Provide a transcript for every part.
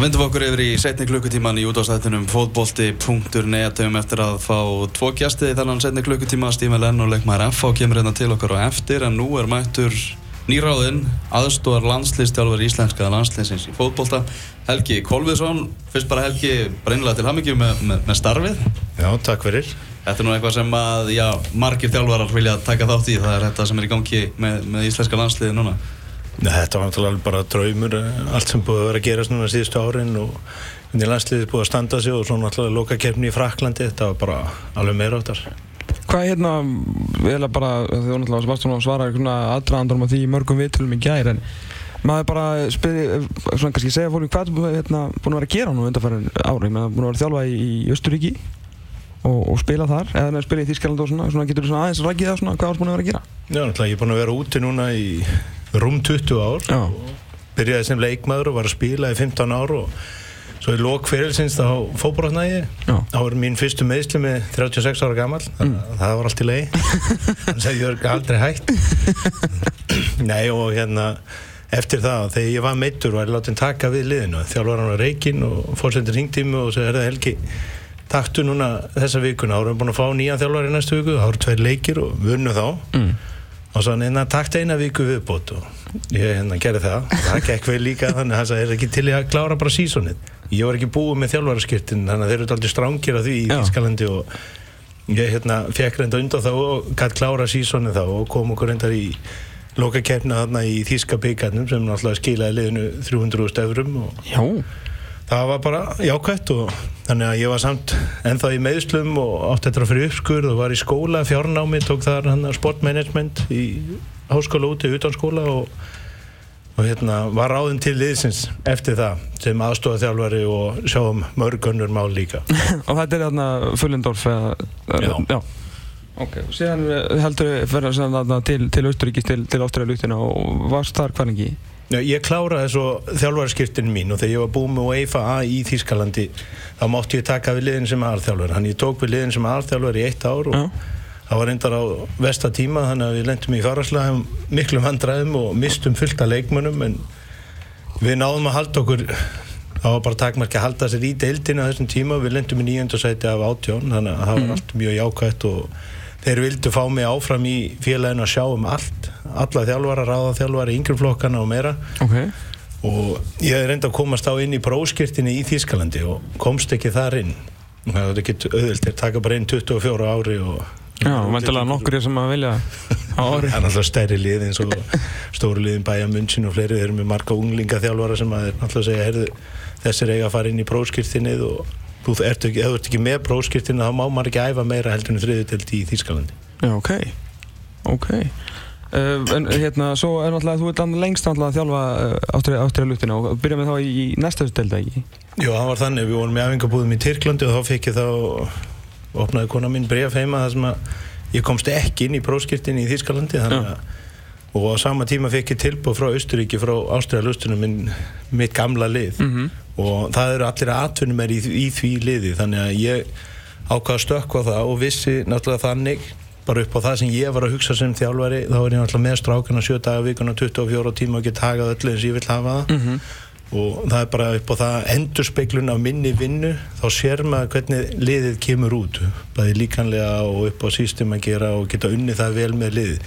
Það vindum við okkur yfir í setni klukkutíman í útváðstættinum fótbolti.net um eftir að fá tvo gæsti í þannan setni klukkutíma. Stíma Lenn og leikmaður F.A. kemur hérna til okkar á eftir en nú er mættur nýráðinn aðstóðar landslýstjálfur íslenska landslýsins í fótbolta Helgi Kolviðsson, fyrst bara Helgi breynilega til hamingjum með, með, með starfið. Já, takk fyrir. Þetta er nú eitthvað sem að, já, margir þjálfarar vilja taka þátt í, það er þetta sem er í gangi með, með íslenska landslýði núna Nei, Þetta var náttúrulega bara draumur eh, allt sem búið að vera að gerast núna síðustu árin og hvernig landsliðið búið að standa sig og svo náttúrulega lokakeppni í Fraklandi þetta var bara alveg meira áttar Hvað er hérna, við erum bara, þið voru náttúrulega Sebastian að svara svona aðdraðandarum á því mörgum viðtölum í gæri en maður bara spyrir, svona kannski segja fólki hvað er hérna, búin að vera að gera nú undanfærin ári, maður er búin að vera að þjálfa í, í Östuríki og, og spila þar, eða spila í Þýskaland og svona, svona getur þú svona aðeins rækið það svona, hvað er búin að vera að gera? Já, náttúrulega ég er búin að vera úti núna í rúm 20 ár. Já. byrjaði sem leikmaður og var að spila í 15 ár og svo í lók fyrirlsins þá Já. þá var mín fyrstu meðsli með 36 ára gammal þannig að það var allt í lei hann sagði ég var aldrei hægt nei og hérna eftir það, þegar ég var meittur var ég látið taka við liðinu, þjálfur hann á reikin og fórsendur hringtími og segði herða Helgi taktu núna þessa vikuna. Þá erum við búin að fá nýja þjálfur í næstu viku þá eru tveir leikir og við unnum þá. Mm. Og svo hann hérna takta eina viku viðbót. Og ég hérna gerði það. Það gekk vel líka þannig að sagði er ekki til að klára bara sísonið ég var ekki búið með þjálfaraskiptin þannig að þeir eru aldrei strángir á því í Já. Þískalandi og ég hérna fekk reynda undan þá og gætt klára sísonið þá og kom okkur reyndar í lokakefna þarna í Þíska byggarnum sem náttúrulega skilaði liðinu 300.000 eurum og Já, það var bara jákvæmt og þannig að ég var samt ennþá í meðslum og átti þetta fyrir uppskurð og var í skóla, fjárnámi, tók þar sportmanagement í háskóla úti, utan skóla og, og hérna var ráðinn til liðsins eftir það sem aðstofa þjálfari og sjáum mörgunnur mál líka og þetta er þarna Fullendorf Já. já. Ok, og síðan heldur við fyrir þarna til, Austuríkis til, Ástriðalugtina og varst þar hvað lengi? Ég kláraði svo þjálfarskiptin mín og þegar ég var búið með UEFA A í Þýskalandi þá mátti ég taka við liðin sem aðalþjálfari. Hann ég tók við liðin sem aðalþjálfari í eitt ár og Já. það var reyndar á vesta tíma þannig að við lendum í faraslæðum miklum vandræðum og mistum fullt af leikmönnum en við náðum að halda okkur það var bara takmarki að halda sér í deildinu á þessum tíma. Við lendum í nýjöndasæti af átjón þannig að það var allt mjög jákvætt og þeir vildu fá mig áfram í félaginu að sjá um allt alla þjálfara, ráða þjálfara, yngreflokkana og meira. Ok, og ég reyndi að komast á inn í próskirtinni í Þýskalandi og komst ekki þar inn. Það er ekki auðvilt þeir taka bara inn 24 ári og já, vendilega nokkur er sem að vilja á ári. Það er náttúrulega stærri lið eins og stóru liðin bæja munsinn og fleiri. Þeir eru með marga unglinga þjálfara sem að náttúrulega segja heyrðu, þessir eiga að fara inn í próskirtinnið og þú ert ekki, ef þú ert ekki með próskirtinni þá má maður ekki æfa meira heldur en þriðutelt í Þýskalandi. Já, ok, ok en hérna, svo er náttúrulega, þú ert lengst náttúrulega að þjálfa ástriðalugtina og byrja með þá í, í næsta delta, ekki? Jú, það var þannig, við vorum með æfingabúðum í Tyrklandi og þá fekk ég þá opnaði kona mín bref heima þar sem að ég komst ekki inn í próskirtinni í Þýskalandi þannig að og á sama tíma fekk ég tilbúð frá Austuríki frá Ástriðalustunum mitt gamla lið Mhm. og það eru allir atvinnum er í, í því liði þannig að ég ákvaða stökkva það og vissi náttúrulega þannig bara upp á það sem ég var að hugsa sem þjálfari þá er ég náttúrulega með strákana 7 daga vikuna 24 tíma og get hagað öllu eins ég vil hafa það. Mhm. og það er bara upp á það endurspeglun af minni vinnu þá sér maður hvernig liðið kemur út bæði líkanlega og upp á sístum að gera og geta unni það vel með liðið.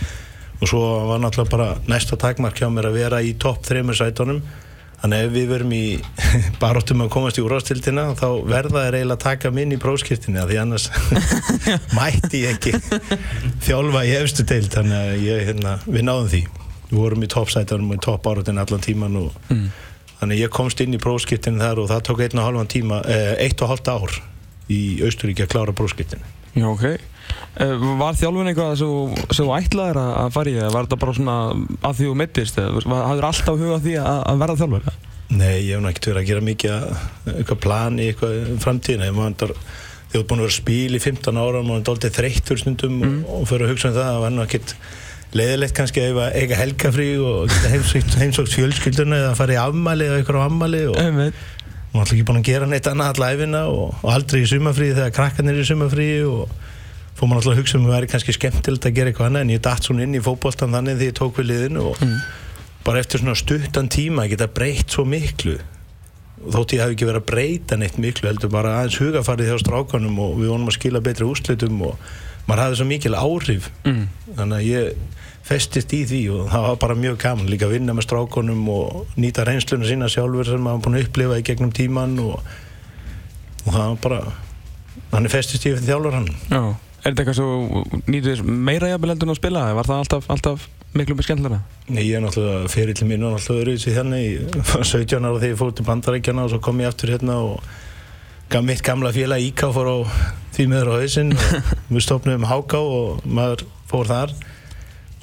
Og svo var náttúrulega bara næsta takmark hjá mér að vera í topp þreymur sætunum þannig ef við verum í baróttum að komast í úrvastildina þá verða þeir eiginlega að taka minn í próskirtinni af því annars mætti ég ekki þjálfa í efstu deild þannig að ég, hérna, við náðum því við vorum í toppsætunum og í topp áratin allan tíman og Mm. þannig ég komst inn í próskirtinni þar og það tók einn og halvan tíma eh, eitt og hálft ár í Austuríki að klára próskirtinni Já, ok. Uh, var þjálfun eitthvað sem ætlaðir að að fara í eða var þetta bara svona að því þú mittist hafður alltaf huga því að, að verða þjálfur? Nei, ég hef nú ekkert verið að gera mikið að, eitthvað eitthvað í framtíðina ég maður þú ert búin að vera að spila í 15 ára maður er doldið þreyttur stundum og, og fyrir að hugsa um það. Það var nú ekkert leiðilegt kannski að eiga, eiga helgafrí og heimsókt, fjölskylduna eða fara í afmæli eða eitthvað á afmæli og maður er ekki búin að gera neitt annað alla æfina og, og aldrei í sumafríði þegar krakkarnir er í sumafríði og fór maður alltaf að hugsa um að það væri kannski skemmtilegt að gera eitthvað annað en ég datt svona inn í fótboltan þannig því ég tók við liðinu og bara eftir svona stuttan tíma geta breytt svo miklu þótt ég hafi ekki verið að breyta neitt miklu heldur bara aðeins hugafarið hjá strákanum og við vonum að skila betri úrslitum og maður hafði svo mikil áhrif Mm. þannig að ég festist í því og það var bara mjög gaman líka að vinna með strákonum og nýta reynsluna sína sjálfur sem maður búin að upplifa í gegnum tíman og, og það var bara hann er festist í fyrir þjálfur hann Já. Er þetta eitthvað svo þess meira jafnvel heldur en að spila? Var það alltaf, alltaf miklu með skemmtilega? Nei, ég er náttúrulega ferillin mín og náttúrulega öðruvísi hérna ég var 17 ára þegar ég fór til bandarækjana og svo kom ég aftur hérna og mitt gamla félag Íká fór á því meður á hausinn og við stopnum Háká og maður fór þar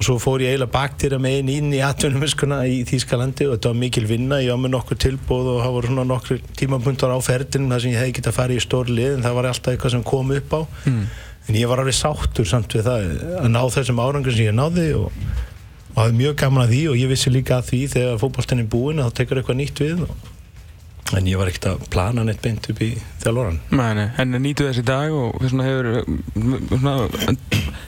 og svo fór ég eiginlega baktýra megin inn í atvinnumöskuna í Þýskalandi og þetta var mikil vinna, ég var með nokkur tilbúð og það voru svona nokkur tímapunktar á ferðinum þar sem ég hefði getað að fara í stór lið en það var alltaf eitthvað sem kom upp á Mm. En ég var alveg sáttur samt við það að ná þessum árangur sem ég náði og, og hafði mjög gaman að því og ég vissi líka að því þegar fótboltin er búin þá tekur eitthvað nýtt við og, en ég var ekkert að plana neitt beint upp í þjálfóran nei, en nýtu þess í dag og svona hefur, svona,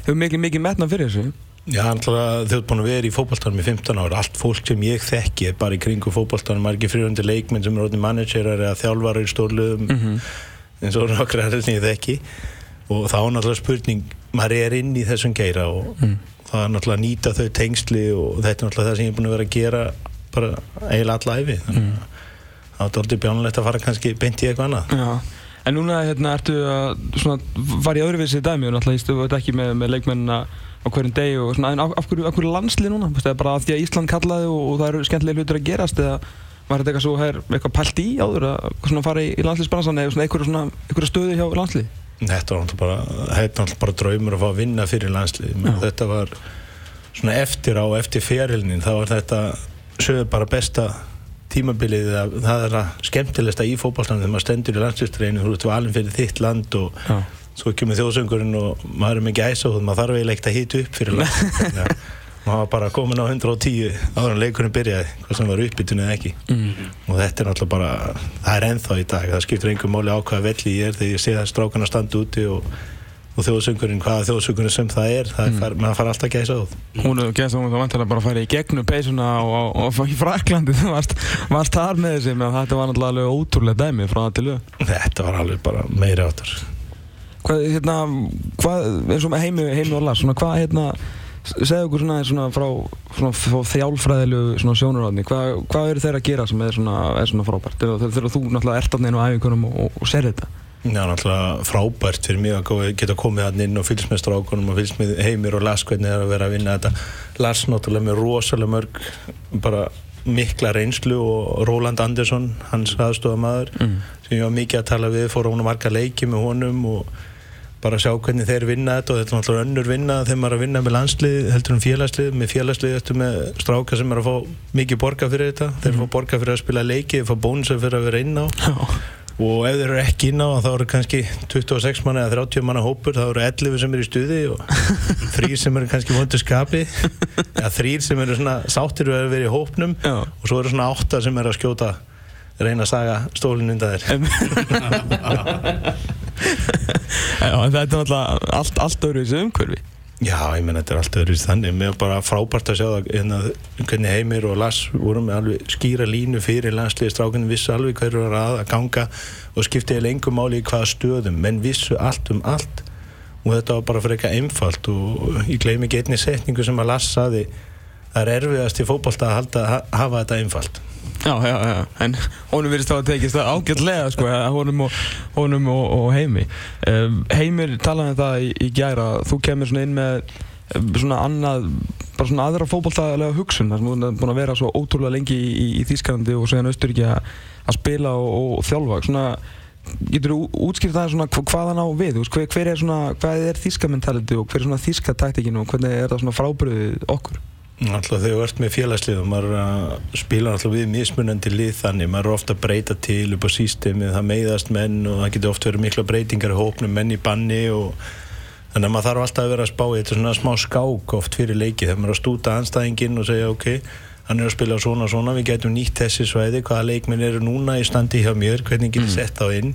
hefur mikið, mikið metnað fyrir þessu. Já, alltaf þau ert búin að vera í fótboltanum í 15 ára, allt fólk sem ég þekki er bara í kringu fótboltanum, margir fyrirhundi leikmenn sem er orðin managerar eða þjálfarar í stórluðum Mm eins og nokkra er sem ég þekki og þá er náttúrulega spurning maður er inn í þessum geira og Mm. það er náttúrulega að nýta þau tengsli og þetta er náttúrulega það sem ég er búin að vera að gera bara eiginlega alla æfi þannig Mm. að það er orðið bjánulegt að fara kannski beint í eitthvað annað Já. En núna hérna, ertu að svona, fara í öðruvísi dæmi og náttúrulega þú veit ekki með, með leikmennina á hverjum degi og svona, en af, af hverju, hverju landslið núna? Bara af því að Ísland kallaði og, og það eru skemmtilega hlutir að gerast eða var þetta eitthvað svo eitthvað pælt í áður að svona fara í, í landsliðsbransan eða einhverju stöðu hjá landslið? Þetta var náttúrulega bara, var bara draumur að fá að vinna fyrir landslið þetta var svona eftir á, eftir ferilnin þá var þetta sögur bara besta tímabilið að það er að skemmtilegsta í fótballtanum þegar maður stendur í landsliðstreinu þú ert valin fyrir þitt land og Já. svo kemur þjóðsöngurinn og maður er með gæsa og maður þarf eiginlega ekkert að hýta upp fyrir land maður var bara komin á 110 áður en leikurinn byrjaði hvað sem var uppbytun eða ekki. Mm. og þetta er náttúrulega bara það er ennþá í dag, það skiptir einhver máli á hvaða velli ég er þegar ég sé það strákana standa úti og, og þjóðsöngurinn hvaða þjóðsöngurinn sem það er, það er far, maður fara alltaf að gæsa á Hún hefur gæst að hún það vantilega bara að fara í gegnum peysuna og, og, og í Fraklandi þú varst, varst þar með þessi menn þetta var náttúrulega ótrúlega dæmi frá það til lög þetta Hvað, hérna, hvað, eins og heimi, heimi og las, svona hvað, hérna, segðu okkur svona, svona frá, frá þjálfræðilegu sjónurvæðni, hvað, hvað eru þeir að gera sem er svona, er svona frábært? Þegar, þú náttúrulega ert af neina á æfingunum og, og, og ser þetta? Já, náttúrulega frábært fyrir mig að geta komið hann inn og fylgst með strákunum og fylgst með heimir og Lars hvernig það er að vera að vinna þetta Lars náttúrulega með rosalega mörg bara mikla reynslu og Róland Andersson, hans aðstofamaður Mm. sem ég var mikið að tala við fór á hún marga leiki með honum og bara sjá hvernig þeir vinna þetta og þetta er náttúrulega önnur vinna þegar maður er að vinna með landslið heldur um félagslið, með félagslið eftir með stráka sem er að fá mikið borga fyrir þetta. Þeir fá borga fyrir að spila leiki, þeir fá bónusa fyrir að vera inn á. Já. og ef þeir eru ekki inn á þá eru kannski 26 manna eða 30 manna hópur þá eru 11 sem eru í stuði og þrýr sem eru kannski vondu skapi. Eða þrýr sem eru svona sáttir við að vera í hópnum Já. og svo eru svona 8 sem eru að skjóta reyna að saga stólinn undan þér Já, en þetta er náttúrulega allt, allt öðru í þessu umhverfi. Já, ég menn þetta er allt öðru þannig. Mér er bara frábært að sjá það hérna, hvernig Heimir og Lars voru með alveg skýra línu fyrir landsliði strákunni vissu alveg hverju var að, að ganga og skipti eða engum máli í hvaða stöðum. Menn vissu allt um allt og þetta var bara fyrir eitthvað einfalt og ég gleymi ekki einni setningu sem að Lars saði það er erfiðast í fótbolta að halda, ha, hafa þetta einfalt Já, já, já, en honum virðist þá að tekist það ágætlega, sko, honum og, honum og, og heimi. Um, heimir talaði um það í, í gæra, þú kemur svona inn með svona annað, bara svona aðra fótballtæðilega hugsun, þar sem þú er búin að vera svo ótrúlega lengi í, í, í Þýskalandi og segja Östuríki að spila og, og, þjálfa, svona, getur þú útskýrt það svona hva- hvað hann á við, veist, hver, hver er svona, hvað er þýska mentality og hver er svona þýska taktikinn og hvernig er það svona frábriðið okkur? Alltaf þegar þú ert með félagslið og maður að spila alltaf við mismunandi lið þannig, maður er ofta að breyta til upp á sístemið, það meiðast menn og það getur oft verið mikla breytingar í hópnum, menn í banni og þannig að maður þarf alltaf að vera að spá í þetta svona smá skák oft fyrir leiki þegar maður er að stúta anstæðinginn og segja ok, hann er að spila svona svona, við getum nýtt þessi svæði, hvaða leikminn eru núna í standi hjá mér, hvernig getur sett á inn?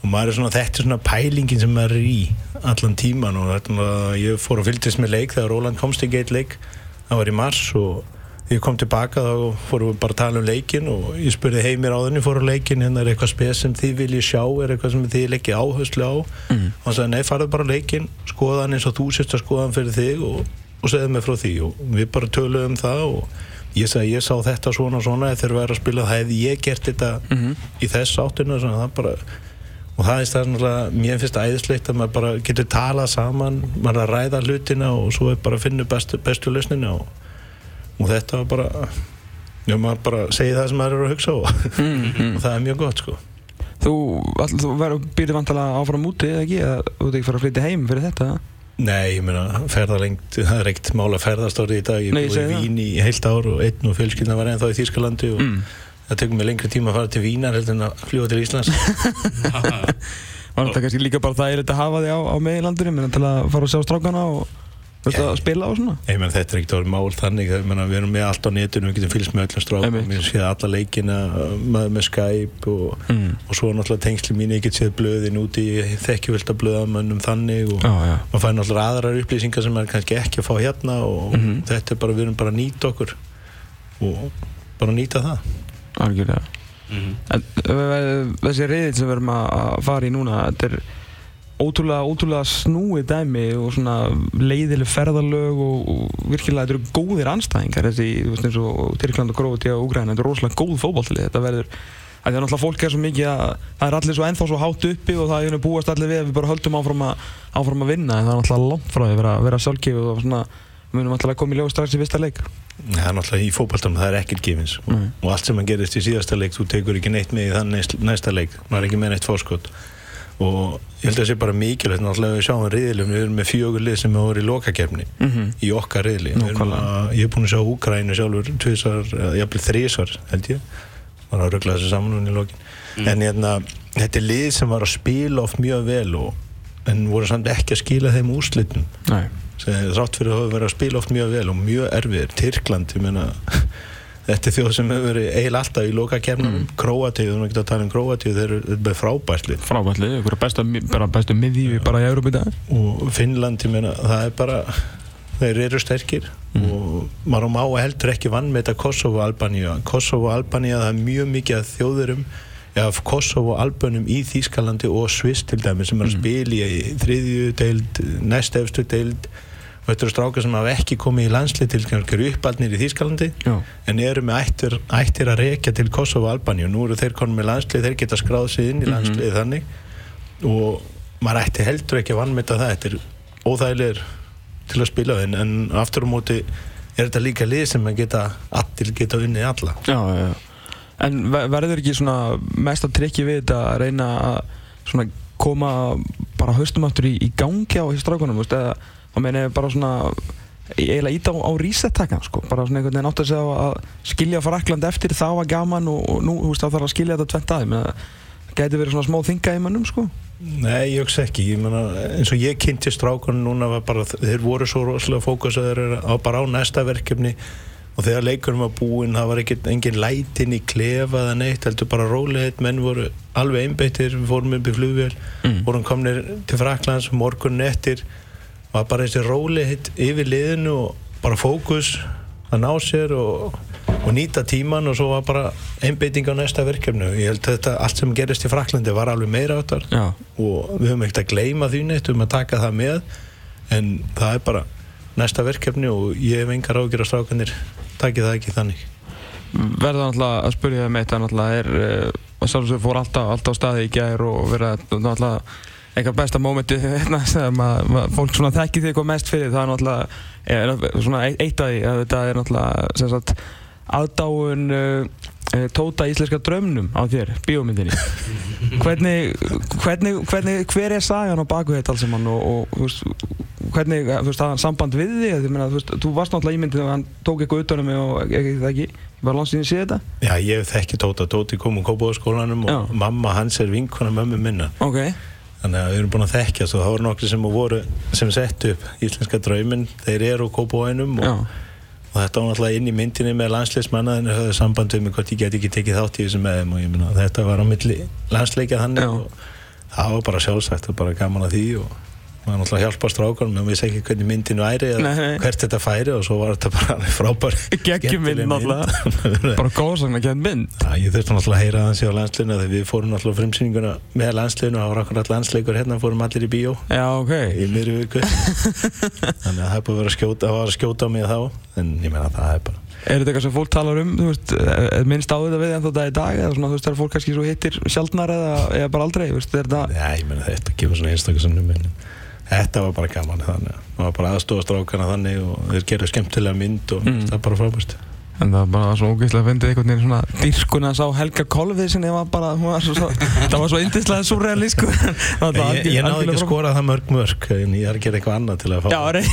Og maður er svona, þetta er svona pælingin sem maður er í allan tíman og þetta, er svona- ég fór að fylgdist með leik þegar Róland komst í geit leik það var í mars og ég kom tilbaka þá fórum við bara að tala um leikin og ég spurði heimir á þenni fór á leikin hérna er eitthvað spes sem þið viljið sjá er eitthvað sem þið leggja áherslu á mm. og hann sagði nei farðu bara leikin skoða hann eins og þú sést að skoða hann fyrir þig og, og segðu mig frá því og við bara töluðum um það og ég sagði ég sá þetta svona svona þegar við erum að spila það hefði ég gert þetta mm -hmm. í þess áttinu það bara, og það er það mér finnst æðislegt að maður bara getur talað saman maður að ræða hlutina og svo bara finna bestu, bestu lausnina og og þetta var bara já maður bara segi það sem maður eru að hugsa á mm, mm. og það er mjög gott sko Þú, þú býrði vantilega áfram úti eða ekki, eða þú ert ekki farið að flytja heim fyrir þetta? Nei, ég meina ferðalengt, það er ekkert mála ferðastóri í dag, ég búið í Vín í heilt ár og einn og fjölskyldna var ennþá í og mm. Það tekur mig lengri tíma að fara til Vínar heldur en að fljúa til Íslands Var þetta kannski líka bara það er þetta að hafa þig á, á meðlandurinn til að fara og sjá strákana og Þú veist að spila á svona? Ég menn þetta er ekkert árið mál þannig menna, við erum með allt á netinu, við getum fylgst með öllum strákum við séum alla leikina með, með Skype og, mm. og svo náttúrulega tengsli mín, ég get séð blöðin úti þekkjuvölda blöðamönnum þannig og ah, ja. maður fær náttúrulega aðrar upplýsingar sem maður kannski ekki að fá hérna og mm -hmm. þetta er bara, við erum bara að nýta okkur og bara að nýta það Algjörlega mm -hmm. Þessi reyðin sem við erum að fara í núna, þetta er ótrúlega, ótrúlega snúið dæmi og svona leiðileg ferðalög og, og virkilega þetta eru góðir anstæðingar þessi, þú veist eins og Tyrkland og Gróti og Úgræna, þetta er rosalega góð fókbaltilið þetta verður, það er náttúrulega fólk er svo mikið að það er allir svo ennþá svo hátt uppi og það er búast allir við að við bara höldum áfram að, áfram að vinna en það er náttúrulega langt frá því að vera, vera sjálfgefið og svona, við munum náttúrulega að koma í lögu strax í fyrsta leik Það er náttúrulega í fókbaltum, það er ekkert gefins. Og, og allt sem að gerist í síðasta leik, þú tekur ekki neitt með í þann næsta leik, maður er ekki með neitt fórskot og ég held að það sé bara mikilvægt náttúrulega við sjáum riðlum, við erum með fjögur lið sem hefur verið í lokakefni mm -hmm. í okkar riðli. Ég hef búin að sjá Úkrænu sjálfur tviðsvar, jafnveg þrísvar held ég, var að ruggla þessu saman í lokin, mm. en hérna þetta er lið sem var að spila oft mjög vel og, en voru samt ekki að skila þeim úrslitum þrátt fyrir að hafa verið að spila oft mjög vel og mjög erfið, Tyrkland, ég menna Þetta er þjóð sem hefur verið eiginlega alltaf í loka kemnum mm. Kroatíu, þú ekki að tala um Kroatíu þeir eru með frábærslið Frábærslið, ykkur bestu, bestu miðjú bara í Európa í dag og Finnland, ég meina, það er bara þeir eru sterkir mm. og maður má heldur ekki vann með þetta Kosovo-Albaníu Kosovo-Albaníu, það er mjög mikið að þjóðurum af Kosovo-Albönum í Þýskalandi og Sviss til dæmi sem er að mm. spila í þriðju deild, næstefstu deild og þetta eru strákar sem hafa ekki komið í landslið til kannski uppaldnir í Þýskalandi Já. en eru með ættir, ættir að reykja til Kosovo og Albani og nú eru þeir konið með landslið þeir geta skráð sig inn í mhm. landslið mm -hmm. þannig og maður ætti heldur ekki að vannmynda það þetta er óþægilegur til að spila en, en aftur á um móti er þetta líka lið sem að geta allir geta unnið alla Já, já, En verður ekki svona mest að trekki við þetta að reyna að koma bara höstum aftur í, í gangi á strákunum eða þá meina ég bara svona eiginlega ít á, á reset-takkan sko. bara svona einhvern veginn átt að segja að skilja Frakland eftir það var gaman og, og nú þú veist þá þarf að skilja þetta tvent aðeins það gæti verið svona smá þinga í mannum sko. Nei, ég hugsa ekki, ég menna eins og ég kynnti strákunum núna var bara, þeir voru svo rosalega fókusaður á bara á næsta verkefni. Og þegar leikunum var búinn það var ekki engin lætin í klefa eða neitt, heldur bara róleitt menn voru alveg einbeittir, við fórum upp í flugvél mm. vorum komnir til Fraklands morgunin eftir var bara þessi róli hitt yfir liðinu og bara fókus að ná sér og, og nýta tíman og svo var bara einbeiting á næsta verkefnu ég held að þetta, allt sem gerist í Fraklandi var alveg meira áttar. Já. og við höfum ekkert að gleima því neitt, við höfum að taka það með. En það er bara næsta verkefni og ég hef engar ágjör að strákanir taki það ekki þannig. Verða náttúrulega að spyrja það með þetta náttúrulega er að sjálfsögur fór alltaf, alltaf staði í gæðir og verða náttúrulega eitthvað besta mómenti hérna, sem að fólk svona þekkir því eitthvað mest fyrir það er náttúrulega er svona eitt af því að þetta er náttúrulega sem sagt aðdáun uh, tóta íslenska draumnum á þér, bíómyndinni. Hvernig, hvernig, hvernig hver er sagan á baku þetta alls saman og, og hvernig, veist, það er samband við því þú, meina, þú veist, þú varst náttúrulega ímyndið og hann tók eitthvað utan um mig og ekki það ekki var landstíðin séð þetta? Já, ég þekki Tóta, Tóti kom á skólanum og mamma hans er vinkona mömmu minna ok þannig að við erum búin að þekkja og það voru nokkri sem voru sem sett upp íslenska drauminn, þeir eru á kópóinum og, og þetta var náttúrulega inn í myndinni með landsleismanna en það höfðu samband um hvort ég get ekki tekið þátt í þessum meðum og ég minna þetta var á milli landsleika þannig Já. og það var bara sjálfsagt og bara gaman að því og maður náttúrulega hjálpa strákunum en við vissi ekki hvernig myndin væri eða Nei, nei. hvert þetta færi og svo var þetta bara frábær Geggjum mynd náttúrulega. Bara góðsagna kent mynd. Já, ég þurfti náttúrulega að heyra þannig á landsliðinu þegar við fórum náttúrulega á frumsýninguna með landsliðinu og það var akkurat landsleikur hérna fórum allir í bíó. Já, ok. Í miðri viku. Þannig að það er búið að vera að skjóta, að að skjóta á mig þá en ég meina það er bara Er þetta eitthvað sem fólk talar um, þú veist, er minnst á þetta við en þetta í dag eða svona, þú veist, er fólk kannski svo hittir sjaldnar eða, eða bara aldrei, þú veist, er þetta Já, ég meina þetta kemur svona einstaklega sinnum en þetta var bara gaman þannig. Að það var bara aðstofa strákana þannig og þeir gerðu skemmtilega mynd og Mm. það er bara frábært En það var bara svo ógeðslega að fyndið einhvern veginn svona dýrkuna sá Helga Kolvið sinni var bara, var svo, svo, það var svo yndislega surrealist sko. Það var Ég, ég náði ekki að skora það mörg mörg en ég er að gera eitthvað annað til að fá Já, reynd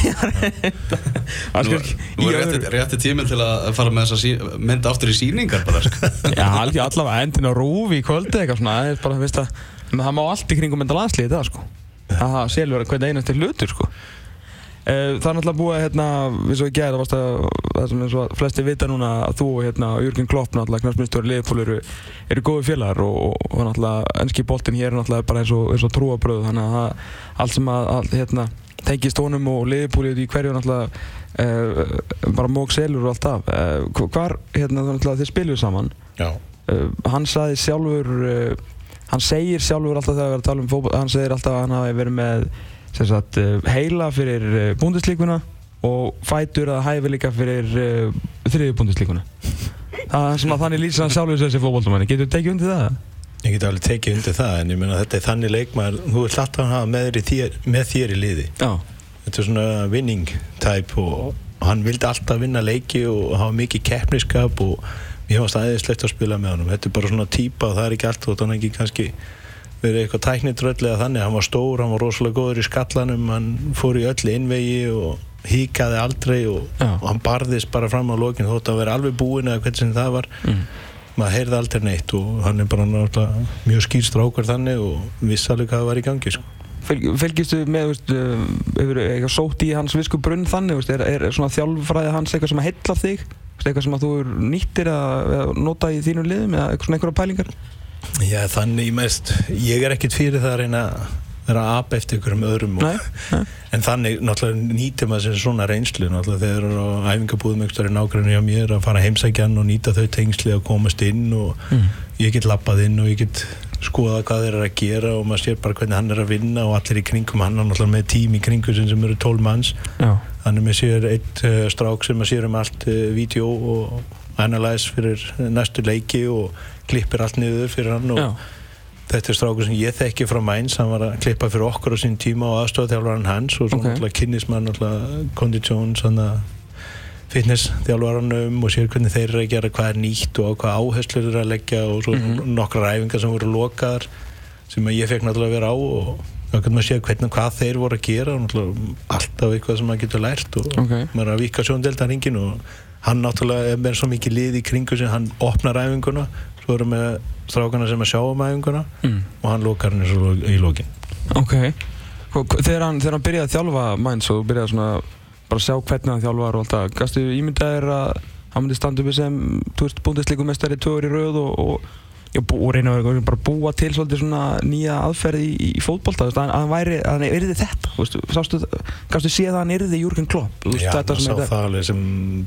nú er rétti, rétti tíminn til að fara með þessa sí, mynd aftur í síningar bara sko. Já, alveg allavega endin á rúfi í kvöldi eitthvað svona, það er bara, það má allt í kringum enda landslið það sko. Það selur hvernig einasti hlutur sko Það er náttúrulega búið hérna, við svo í gæði, það varst að, það sem eins og flesti vita núna að þú og hérna, Jörgen Klopp, náttúrulega, knastmyndstöður Leifpól eru, eru góði félagar og, og náttúrulega ennski boltinn hér er náttúrulega bara eins og, eins og trúabröð, þannig að það, allt sem að, að hérna, tengist honum og Leifpólið í hverju náttúrulega eh, bara mók selur og allt af. Eh, hvar, hérna, náttúrulega þið spiluðu saman, Já, uh, hann sagði sjálfur hann segir sjálfur alltaf þegar við erum að tala um fótboll hann segir alltaf að hann hafi verið með sagt, uh, heila fyrir uh, búndislíkuna og fætur að hæfi líka fyrir uh, þriði búndislíkuna það sem að þannig lýsir hann sjálfur þessi fótbollmanni getur þú tekið undir það? ég get alveg tekið undir það en ég meina þetta er þannig leikmaður. Þú vilt alltaf hafa með þér með þér í liði. Já, þetta er svona winning type og hann vildi alltaf vinna leiki og hafa mikið keppniskap og mér varst aðeinslegt að spila með honum. Þetta er bara svona típa og það er ekki allt og þannig ekki kannski verið eitthvað tæknitröll eða þannig, hann var stór, hann var rosalega góður í skallanum, hann fór í öll innvegi og híkaði aldrei og, og hann barðist bara fram á lokin þótt að vera alveg búinn eða hvernig það var mm. maður heyrði aldrei neitt og hann er bara náttúrulega mjög skýr strákur þannig og vissi alveg hvað var í gangi sko. Fylg, Fylgistu með, uh, hefur eitthvað sótt í hans visku brunn þannig, veist, er, er svona þjálfræði hans eitthvað sem að heilla þig? Eitthvað sem að þú nýttir að, nota í þínu liðum eða eitthvað svona einhverja pælingar? Já, þannig mest, ég er ekkit fyrir það að reyna að vera að apa eftir ykkur um öðrum og, Nei, nei. en þannig náttúrulega nýtir maður sér svona reynslu náttúrulega þegar á æfingabúðum einhverjum nákvæmni á mér að fara heimsækjan og nýta þau tengsli að komast inn og Mm. ég get lappað inn og ég get skoða hvað þeir eru að gera og maður sér bara hvernig hann er að vinna og allir í kringum hann er náttúrulega með tím í kringu sem, sem eru 12 manns Já, er með sér eitt uh, strák sem að sér um allt uh, vídeo og analyze fyrir næstu leiki og klippir allt niður fyrir hann og já, þetta er strákur sem ég þekki frá Mainz hann var að klippa fyrir okkur á sín tíma og aðstofþjálfaran hans og svo Ok. náttúrulega kynnis maður náttúrulega konditjón fitness þjálfaranum og sér hvernig þeir eru að gera hvað er nýtt og hvað áherslur eru að leggja og svo Mhm. nokkrar æfingar sem voru lokaðar sem ég fekk náttúrulega að vera á og þá getur maður séð hvernig hvað þeir voru að gera alltaf eitthvað sem maður getur lært og ok. maður er að vika sjóndeldarringin og hann náttúrulega er með svo mikið lið í kringu sem hann opnar æfinguna svo erum við strákana sem að sjá um æfinguna Mm. og hann lokar henni svo í lokin Ok. Þegar hann, þegar hann byrjaði að þjálfa Mainz og byrjaði svona bara að sjá hvernig hann þjálfar og allt það, gastu ímyndaðir að hann myndi standa uppi sem, þú veist, búndisleikumestari tvö ár í rauð og, og, já, og reyna að bara búa til svolítið svona nýja aðferð í, í fótbolta, að hann væri, að hann yrði þetta, þú veist, sástu, gastu séð að hann yrði Júrgen Klopp, þú veist, Já, þetta sem sá þetta, það alveg sem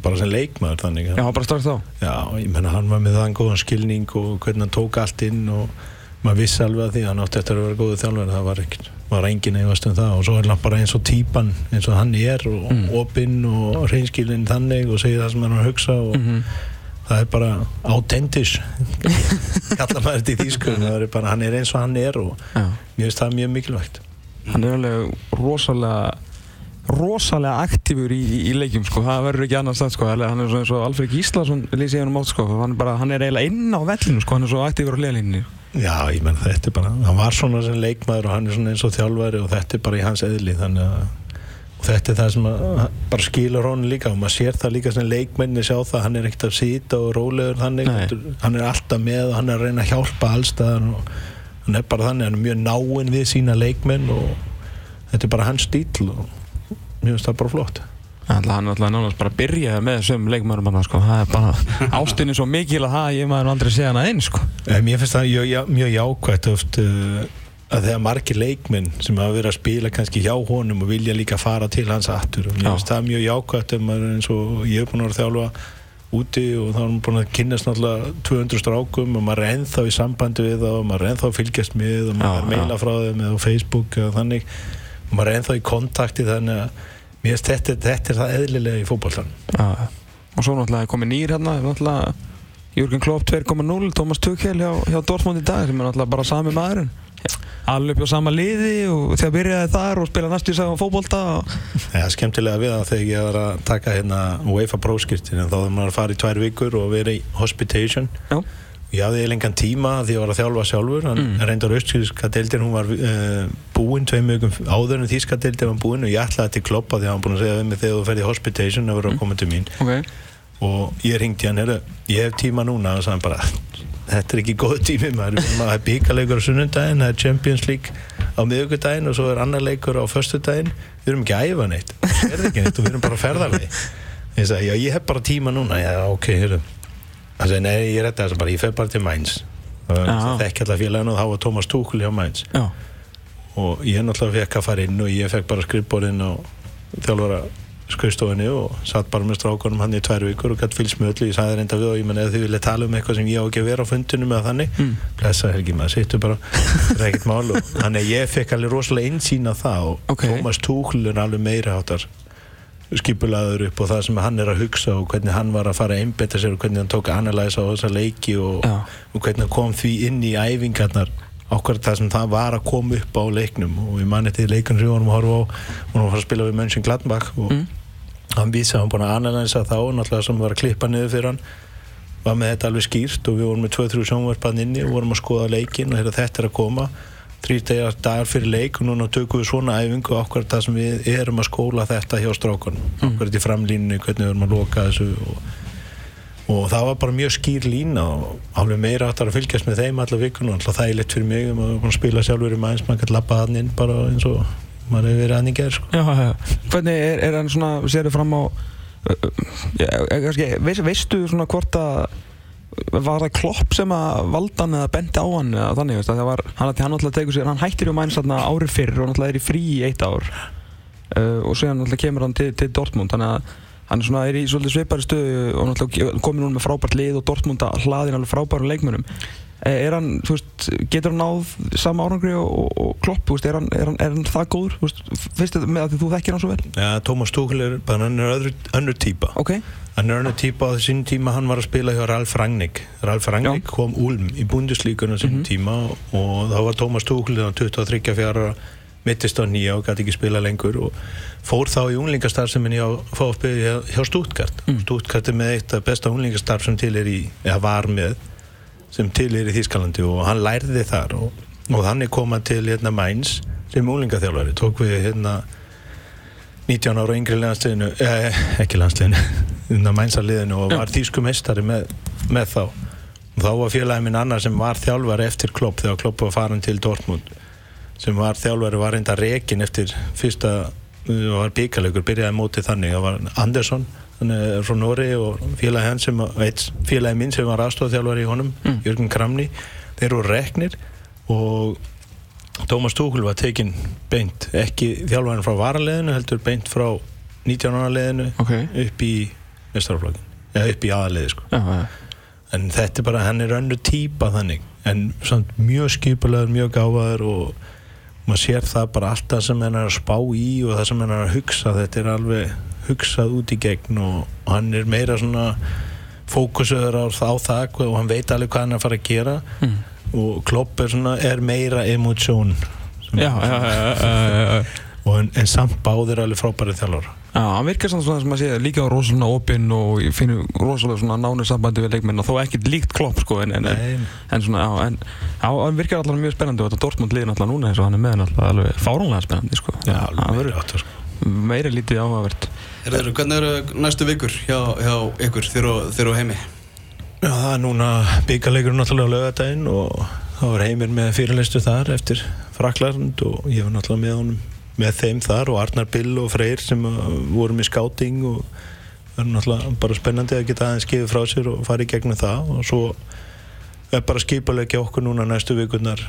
bara sem leikmaður þannig já, bara strax þá, Já, ég menna hann var með þann góðan skilning og hvernig hann tók allt inn og maður vissi alveg að því að hann átti eftir að vera góðu þjálfur það var, ekkert, var engin eigast um það. Og svo er hann bara eins og típan eins og hann er og Mm. opinn og reynskilinn þannig og segir það sem hann er að hugsa og mm það er bara autentis kalla maður þetta í þýsku það er bara, hann er eins og hann er og já. mér finnst það mjög mikilvægt. Hann er alveg rosalega rosalega aktífur í, í, leikjum sko, það verður ekki annars það sko, hann er eins og Alfred Gíslason lýsi hann um átt sko, hann bara, hann er eiginlega inn á vellinu sko, hann er svo aktífur á hliðalínni Já, ég menn þetta er bara, hann var svona sem leikmaður og hann er svona eins og þjálfari og þetta er bara í hans eðli þannig að og þetta er það sem að, bara skilur honum líka og maður sér það líka sem leikmenni sjá það, hann er ekkert að sýta og rólegur þannig, Nei. hann er alltaf með og hann er að reyna að hjálpa allstaðar og hann er bara þannig, hann er mjög náinn við sína leikmenn og þetta er bara hans stíl og mér finnst það bara flott. Alltaf hann er alltaf nánast bara að byrja með þessum leikmærum hann sko, það er bara ástinni svo mikil að það ég maður aldrei segja hana einn sko. Mér finnst það mjög, mjög jákvægt oft uh, að þegar margir leikminn sem hafa verið að spila kannski hjá honum og vilja líka fara til hans aftur og mér finnst það mjög jákvæmt ef maður er eins og ég hef búin að vera þjálfa úti og þá er maður búin að kynast náttúrulega 200 strákum og maður er ennþá í sambandi við þá og maður er ennþá að fylgjast með og maður er að meila frá þeim eða á Facebook eða þannig. Og maður er ennþá í kontakti þannig að mér finnst þetta, þetta er það eðlilega í fótballtan Já, og svo náttúrulega komið nýr hérna Jürgen Klopp 2.0 Thomas Tuchel hjá, hjá Dortmund í dag sem er náttúrulega bara sami maðurinn alveg upp á sama liði og þegar byrjaði þar og spila næstu í sagðan fótbolta og... Það er skemmtilega við það þegar ég var að taka hérna UEFA próskirtin þá er maður að fara í tvær vikur og vera í hospitation. Já, Ég hafði eiginlega engan tíma því ég var að þjálfa sjálfur hann Mm. reyndar austfíska deildin hún var uh, búinn tveim vikum áður en þíska deildin var búinn og ég ætlaði til kloppa því að hann búinn að segja við mig þegar þú ferði í hospitation að vera að koma til mín. Ok. Og ég ringdi hann ég hef tíma núna og sagði bara þetta er ekki góð tími maður. Það er bíkaleikur á sunnundaginn, það er Champions League á miðugudaginn og svo er annar leikur á föstudaginn, við erum ekki að æfa neitt. Ekki neitt og við erum bara að ferðarlegi ég hef bara tíma núna. Já ok, heyrðu. Hann sagði, nei ég redda þess bara, ég fer bara til Mainz. Það þekki alltaf félaginu og þá var Thomas Tuchel hjá Mainz. Já, og ég náttúrulega fekk að fara inn og ég fekk bara skrifborinn á þjálfara skrifstofinni og satt bara með strákunum hann í tvær vikur og gætt fylgst með öllu ég sagði reynda við og ég menn eða þið vilja tala um eitthvað sem ég á ekki að vera á fundinu með þannig Mm. blessa Helgi maður, sittu bara það er ekkert mál og þannig að ég fekk alveg rosalega einsýn á það og Ok. Thomas Tuchel er alveg meira áttar skipulaður upp og það sem hann er að hugsa og hvernig hann var að fara að einbetta sér og hvernig hann tók að analæsa á þessa leiki og, Já. og hvernig hann kom því inn í æfingarnar okkar það sem það var að koma upp á leiknum og ég mani til leikunum sem við vorum að horfa á vorum að fara að spila við Mönching Gladbach og Mm. Hann vísa, hann búin að analæsa þá náttúrulega sem var að klippa niður fyrir hann. Var með þetta alveg skýrt og við vorum með 2-3 sjónvarpan inni og vorum að skoða leikin og þetta er að koma. Þrýr dagar, fyrir leik og núna tökum við svona æfingu okkar það sem við erum að skóla þetta hjá strákun Mm. okkar þetta í framlínunni, hvernig við erum að loka þessu og, og það var bara mjög skýr lína og alveg meira áttar að fylgjast með þeim alla vikun og alltaf það er leitt fyrir mig um að spila sjálfur í maður maður kann lappa hann inn bara eins og maður hefur verið hann í gerð sko. Hvernig er, er hann svona, sérðu fram á uh, já, eh, kannski, veist, veistu svona hvort að var það klopp sem að valda hann eða benti á hann eða þannig, það var, hann, hann náttúrulega tegur sér, hann hættir í mæns árið fyrr og náttúrulega er í frí í eitt ár. Uh, og síðan náttúrulega kemur hann til, til Dortmund þannig að hann svona er í svolítið svipari stöðu og náttúrulega komið núna með frábært lið og Dortmund að hlaðin alveg frábærum leikmönum er hann, þú veist, getur hann náð sama árangri og, og, og klopp, þú veist, er hann, er hann, er hann það góður, þú veist, finnst þetta með að þú þekkir hann svo vel? ja, Tómas Tuchel er bara hann er öðru, önnur típa Ok, hann er önnur típa á þessum tíma hann var að spila hjá Ralf Rangnick Ralf Rangnick Já. kom Ulm í búndislíkun á þessum Mhm. tíma og þá var Tómas Tuchel á 23 fjara mittist á nýja og gæti ekki spila lengur og fór þá í unglingastarfseminni hjá FFB hjá, hjá Stuttgart Mm. Stuttgart er með eitt af besta unglingastarf sem til er í, eða var með sem til er í Þýskalandi og hann lærði þar og, og hann er komað til hérna Mainz sem unglingaþjálfari. Tók við hérna 19 ára yngri landsliðinu eh, ekki landsliðinu, hérna Mainzarliðinu og var þýsku meistari með, með þá. Og þá var félagi minn annar sem var þjálfari eftir Klopp þegar Klopp var farin til Dortmund sem var þjálfari var reynda rekin eftir fyrsta uh, var byggalaugur, byrjaði mótið þannig. Það var Andersson, er frá Nóri og félagi hans sem, félagi minn sem var aðstofþjálfari í honum Mm. Jörgen Kramni, þeir voru reknir og Tómas Tuchel var tekinn beint ekki þjálfarinn frá varaleðinu heldur beint frá 19 ára leðinu ok, upp í mestaraflokkin eða upp í aðaleði sko. Já, já, en þetta er bara, hann er önnu típa þannig en samt mjög skipulegur mjög gáfaður og maður sér það bara allt það sem hann er að spá í og það sem hann er að hugsa þetta er alveg hugsað út í gegn og, og hann er meira svona fókusöður á, á það og hann veit alveg hvað hann er að fara að gera. Mm. og Klopp er, svona, er meira emótsjón. En, en samt báðir alveg frábæri þjálfur Já, hann virkar samt svona sem að sé líka rosalega opinn og ég finnur rosalega svona nánir sambandi við leikmenn og þó ekkert líkt klopp sko en, en, en, svona, já, en já, hann virkar alltaf mjög spennandi og þetta Dortmund liðin alltaf núna eins og hann er með hann alltaf alveg fáránlega spennandi sko. Já, alveg verður meira áttar sko. meira lítið áhugavert Herður, hvernig eru næstu vikur hjá, hjá ykkur þeir eru heimi? Já, það er núna byggaleikur náttúrulega á lögadaginn og þá er heimir með fyrirleistu þar eftir Frakland og ég var náttúrulega með honum með þeim þar og Arnar Bill og Freyr sem uh, voru með skáting og það er náttúrulega bara spennandi að geta aðeins skifið frá sér og fara í gegnum það og svo er bara skipulegja okkur núna næstu vikurnar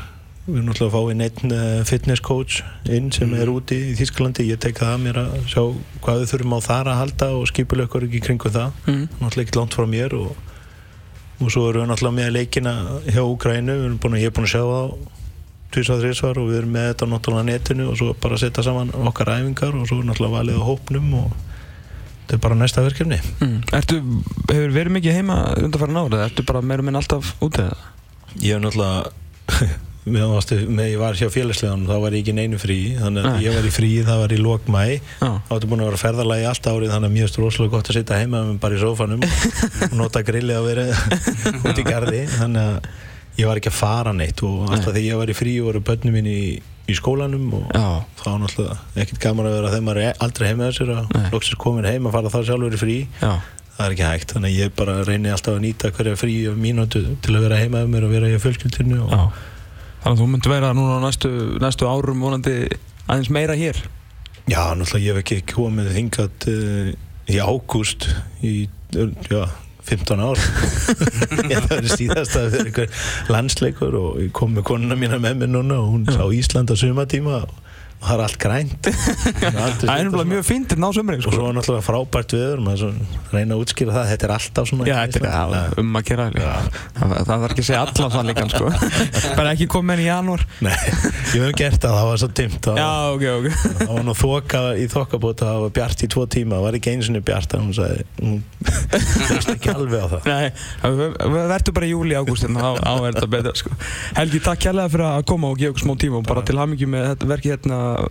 við erum náttúrulega að fá inn einn uh, fitness coach inn sem er úti í Þýskalandi ég tek það að mér að sjá hvað við þurfum á þar að halda og skipulega okkur ekki kringu það Mm. náttúrulega ekki langt frá mér og, og svo erum við náttúrulega með leikina hjá Úkrænu, við erum búin að, ég er búin að sjá það tvisvar, þrisvar og við erum með þetta náttúrulega netinu og svo bara setja saman okkar æfingar og svo náttúrulega valið á hópnum og þetta er bara næsta verkefni Mm. Ertu, hefur verið mikið heima undanfæra nára? Ertu bara meira minn alltaf úti eða? Ég hef náttúrulega með, ég var hjá félagslegan þá var ég ekki neinu frí þannig að Nei. ég var í frí, það var í lok mæ Já. þá ertu búin að vera ferðalagi allt árið þannig að mjög stróslega gott að sitja heima með bara í sófanum og nota grillið að vera út í gardi þannig að ég var ekki að fara neitt og alltaf þegar ég var í frí voru börnum mín í, í skólanum og Já. þá var náttúrulega ekkert gaman að vera þegar maður er aldrei heima þessir að Nei. loksins komin heim að fara þá sjálfur í frí Já. það er ekki hægt, þannig að ég bara reyni alltaf að nýta hverja frí mínútu til að vera heima með mér og vera í fjölskyldinu og Já. Þannig að þú myndir vera núna á næstu, næstu árum vonandi aðeins meira hér. Já, náttúrulega ég hef ekki komið þingat uh, í ágúst í, já, 15 ár ég það verið síðast að vera einhver landsleikur og ég kom með konuna mína með mér núna og hún sá Ísland á sumatíma og það er allt grænt Það er náttúrulega mjög fínt ná sömurinn, og sko. svo er náttúrulega frábært viður maður svo reyna að útskýra það, þetta er alltaf svona Já, þetta er já, um að gera. Það, þarf ekki að segja allan það líka, sko. Bara ekki komið inn í janúar. Nei, ég hef gert það, það var svo dimmt það Já, var- ok, ok. það var nú þoka í þokkabóta það var bjart í tvo tíma, það var ekki einu sinni bjart hún sagði, hún veist ekki alveg á það Nei, verður bara í júli, ágúst, hérna, þá er þetta betra, sko. Helgi, takk kærlega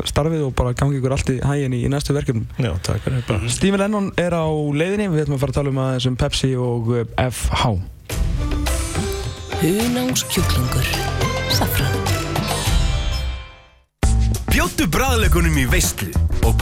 starfið og bara gangi ykkur allt í hægin í, í næstu verkefnum. Já, takk fyrir. Bara Stephen Lennon er á leiðinni, við ætlum að fara að tala um aðeins um Pepsi og uh, FH. Hunangskjúklingur Safran Bjóttu bræðleikunum í veistlu og